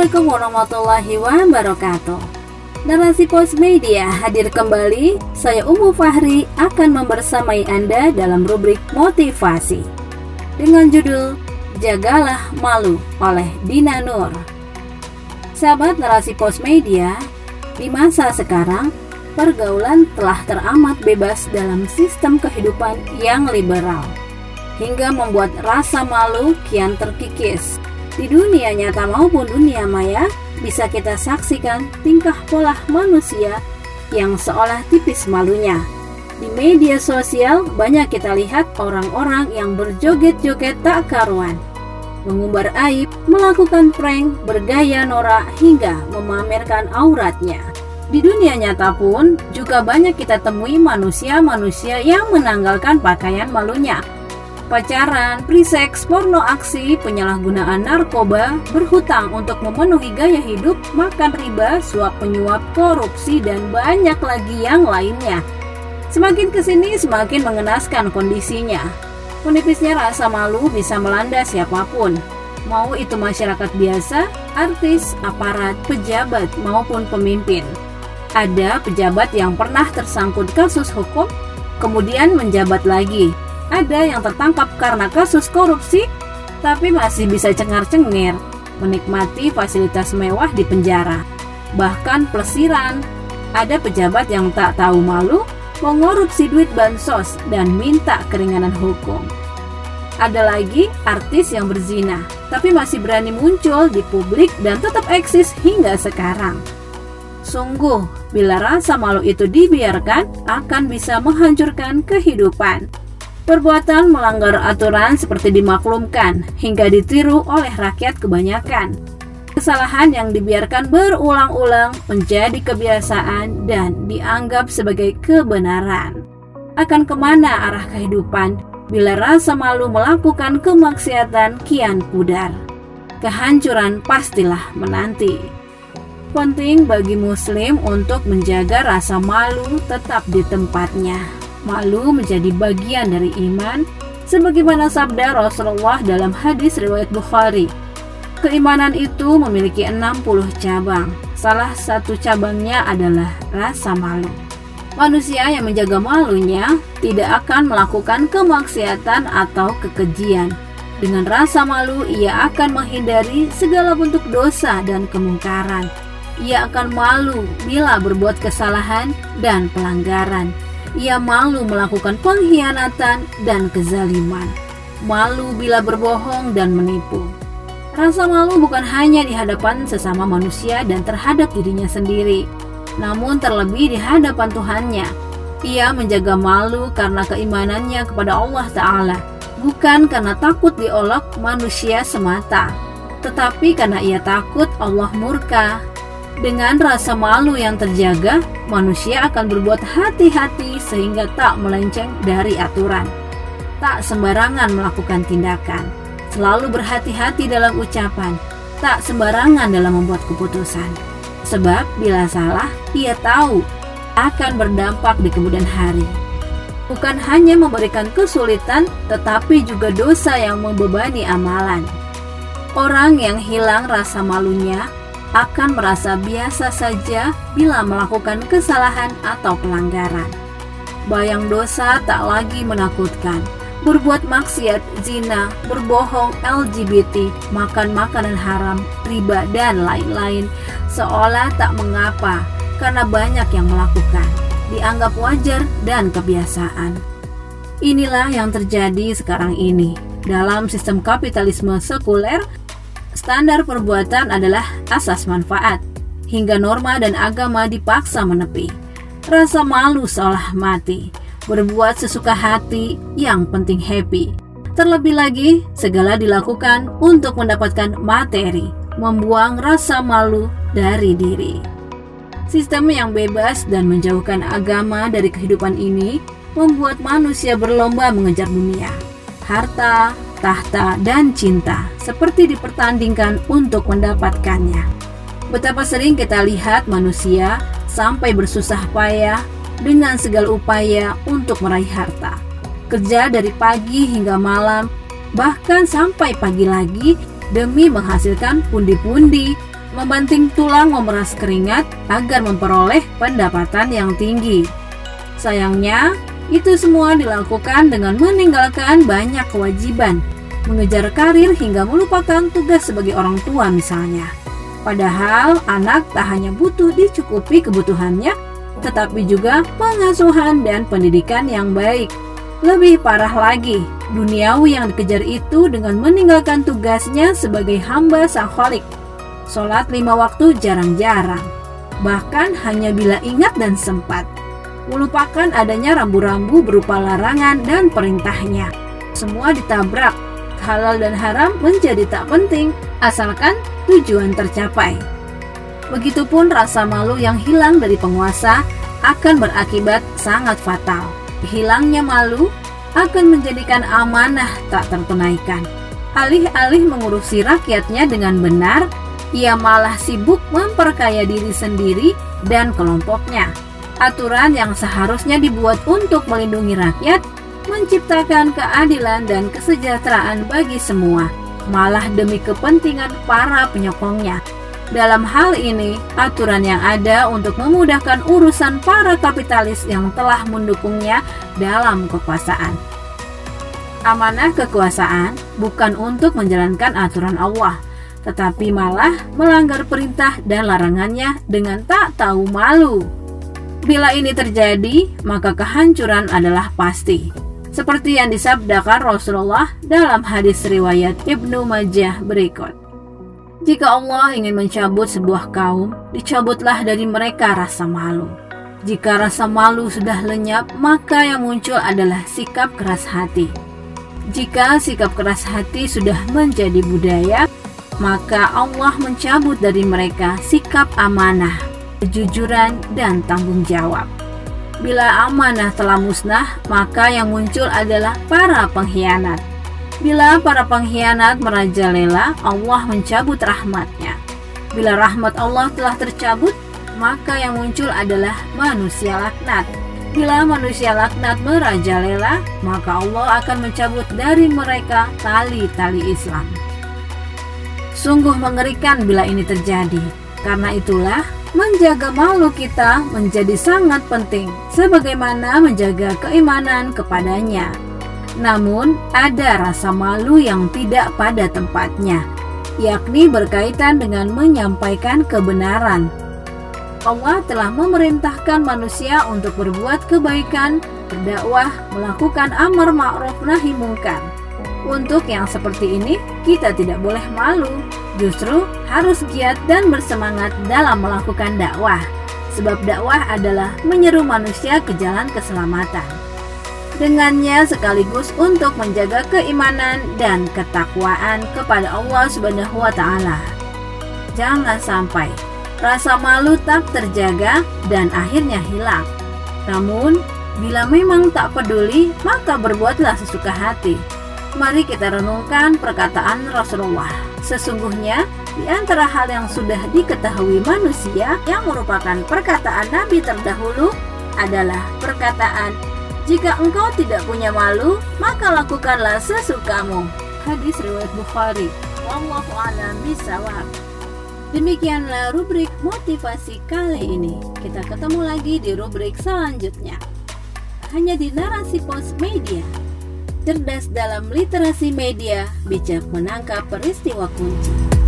Assalamualaikum warahmatullahi wabarakatuh. Narasi Pos Media hadir kembali. Saya Umu Fahri akan membersamai Anda dalam rubrik motivasi dengan judul Jagalah Malu oleh Dina Nur. Sahabat Narasi Pos Media, di masa sekarang pergaulan telah teramat bebas dalam sistem kehidupan yang liberal hingga membuat rasa malu kian terkikis di dunia nyata maupun dunia maya, bisa kita saksikan tingkah pola manusia yang seolah tipis malunya. Di media sosial banyak kita lihat orang-orang yang berjoget-joget tak karuan, mengumbar aib, melakukan prank, bergaya norak hingga memamerkan auratnya. Di dunia nyata pun juga banyak kita temui manusia-manusia yang menanggalkan pakaian malunya pacaran, pre-seks, porno aksi, penyalahgunaan narkoba, berhutang untuk memenuhi gaya hidup, makan riba, suap penyuap, korupsi, dan banyak lagi yang lainnya. Semakin ke sini semakin mengenaskan kondisinya. Menipisnya rasa malu bisa melanda siapa pun, mau itu masyarakat biasa, artis, aparat, pejabat, maupun pemimpin. Ada pejabat yang pernah tersangkut kasus hukum, kemudian menjabat lagi, ada yang tertangkap karena kasus korupsi, tapi masih bisa cengar-cengir, menikmati fasilitas mewah di penjara. Bahkan pelesiran, ada pejabat yang tak tahu malu, mengorupsi duit bansos dan minta keringanan hukum. Ada lagi artis yang berzina, tapi masih berani muncul di publik dan tetap eksis hingga sekarang. Sungguh, bila rasa malu itu dibiarkan, akan bisa menghancurkan kehidupan. Perbuatan melanggar aturan seperti dimaklumkan hingga ditiru oleh rakyat kebanyakan. Kesalahan yang dibiarkan berulang-ulang menjadi kebiasaan dan dianggap sebagai kebenaran. Akan ke mana arah kehidupan bila rasa malu melakukan kemaksiatan kian pudar? Kehancuran pastilah menanti. Penting bagi Muslim untuk menjaga rasa malu tetap di tempatnya Malu menjadi bagian dari iman, sebagaimana sabda Rasulullah dalam hadis riwayat Bukhari. Keimanan itu memiliki 60 cabang. Salah satu cabangnya adalah rasa malu. Manusia yang menjaga malunya tidak akan melakukan kemaksiatan atau kekejian. Dengan rasa malu, ia akan menghindari segala bentuk dosa dan kemungkaran. Ia akan malu bila berbuat kesalahan dan pelanggaran ia malu melakukan pengkhianatan dan kezaliman, malu bila berbohong dan menipu. Rasa malu bukan hanya di hadapan sesama manusia dan terhadap dirinya sendiri, namun terlebih di hadapan Tuhannya. Ia menjaga malu karena keimanannya kepada Allah Ta'ala, bukan karena takut diolok manusia semata, tetapi karena ia takut Allah murka dengan rasa malu yang terjaga, manusia akan berbuat hati-hati sehingga tak melenceng dari aturan. Tak sembarangan melakukan tindakan, selalu berhati-hati dalam ucapan, tak sembarangan dalam membuat keputusan. Sebab bila salah, ia tahu akan berdampak di kemudian hari. Bukan hanya memberikan kesulitan, tetapi juga dosa yang membebani amalan. Orang yang hilang rasa malunya akan merasa biasa saja bila melakukan kesalahan atau pelanggaran. Bayang dosa tak lagi menakutkan. Berbuat maksiat, zina, berbohong, LGBT, makan makanan haram, riba, dan lain-lain seolah tak mengapa karena banyak yang melakukan. Dianggap wajar dan kebiasaan. Inilah yang terjadi sekarang ini dalam sistem kapitalisme sekuler Standar perbuatan adalah asas manfaat, hingga norma dan agama dipaksa menepi. Rasa malu seolah mati, berbuat sesuka hati, yang penting happy. Terlebih lagi, segala dilakukan untuk mendapatkan materi, membuang rasa malu dari diri. Sistem yang bebas dan menjauhkan agama dari kehidupan ini membuat manusia berlomba mengejar dunia, harta, tahta, dan cinta, seperti dipertandingkan untuk mendapatkannya. Betapa sering kita lihat manusia sampai bersusah payah dengan segala upaya untuk meraih harta. Kerja dari pagi hingga malam, bahkan sampai pagi lagi demi menghasilkan pundi-pundi, membanting tulang memeras keringat agar memperoleh pendapatan yang tinggi. Sayangnya, itu semua dilakukan dengan meninggalkan banyak kewajiban, mengejar karir hingga melupakan tugas sebagai orang tua misalnya. Padahal anak tak hanya butuh dicukupi kebutuhannya, tetapi juga pengasuhan dan pendidikan yang baik. Lebih parah lagi, duniawi yang dikejar itu dengan meninggalkan tugasnya sebagai hamba sang kholik. Sholat lima waktu jarang-jarang, bahkan hanya bila ingat dan sempat melupakan adanya rambu-rambu berupa larangan dan perintahnya. Semua ditabrak, halal dan haram menjadi tak penting, asalkan tujuan tercapai. Begitupun rasa malu yang hilang dari penguasa akan berakibat sangat fatal. Hilangnya malu akan menjadikan amanah tak tertunaikan. Alih-alih mengurusi rakyatnya dengan benar, ia malah sibuk memperkaya diri sendiri dan kelompoknya aturan yang seharusnya dibuat untuk melindungi rakyat, menciptakan keadilan dan kesejahteraan bagi semua, malah demi kepentingan para penyokongnya. Dalam hal ini, aturan yang ada untuk memudahkan urusan para kapitalis yang telah mendukungnya dalam kekuasaan. Amanah kekuasaan bukan untuk menjalankan aturan Allah, tetapi malah melanggar perintah dan larangannya dengan tak tahu malu. Bila ini terjadi, maka kehancuran adalah pasti. Seperti yang disabdakan Rasulullah dalam hadis riwayat Ibnu Majah berikut. Jika Allah ingin mencabut sebuah kaum, dicabutlah dari mereka rasa malu. Jika rasa malu sudah lenyap, maka yang muncul adalah sikap keras hati. Jika sikap keras hati sudah menjadi budaya, maka Allah mencabut dari mereka sikap amanah, kejujuran, dan tanggung jawab. Bila amanah telah musnah, maka yang muncul adalah para pengkhianat. Bila para pengkhianat merajalela, Allah mencabut rahmatnya. Bila rahmat Allah telah tercabut, maka yang muncul adalah manusia laknat. Bila manusia laknat merajalela, maka Allah akan mencabut dari mereka tali-tali Islam. Sungguh mengerikan bila ini terjadi. Karena itulah menjaga malu kita menjadi sangat penting, sebagaimana menjaga keimanan kepadanya. Namun, ada rasa malu yang tidak pada tempatnya, yakni berkaitan dengan menyampaikan kebenaran. Allah telah memerintahkan manusia untuk berbuat kebaikan, berdakwah, melakukan amar ma'ruf nahi mungkar. Untuk yang seperti ini, kita tidak boleh malu, Justru harus giat dan bersemangat dalam melakukan dakwah, sebab dakwah adalah menyeru manusia ke jalan keselamatan. Dengannya sekaligus untuk menjaga keimanan dan ketakwaan kepada Allah Subhanahu wa taala. Jangan sampai rasa malu tak terjaga dan akhirnya hilang. Namun, bila memang tak peduli, maka berbuatlah sesuka hati. Mari kita renungkan perkataan Rasulullah Sesungguhnya, di antara hal yang sudah diketahui manusia yang merupakan perkataan Nabi terdahulu adalah perkataan jika engkau tidak punya malu, maka lakukanlah sesukamu. Hadis riwayat Bukhari. Bishawab. Demikianlah rubrik motivasi kali ini. Kita ketemu lagi di rubrik selanjutnya. Hanya di Narasi Pos Media cerdas dalam literasi media, bijak menangkap peristiwa kunci.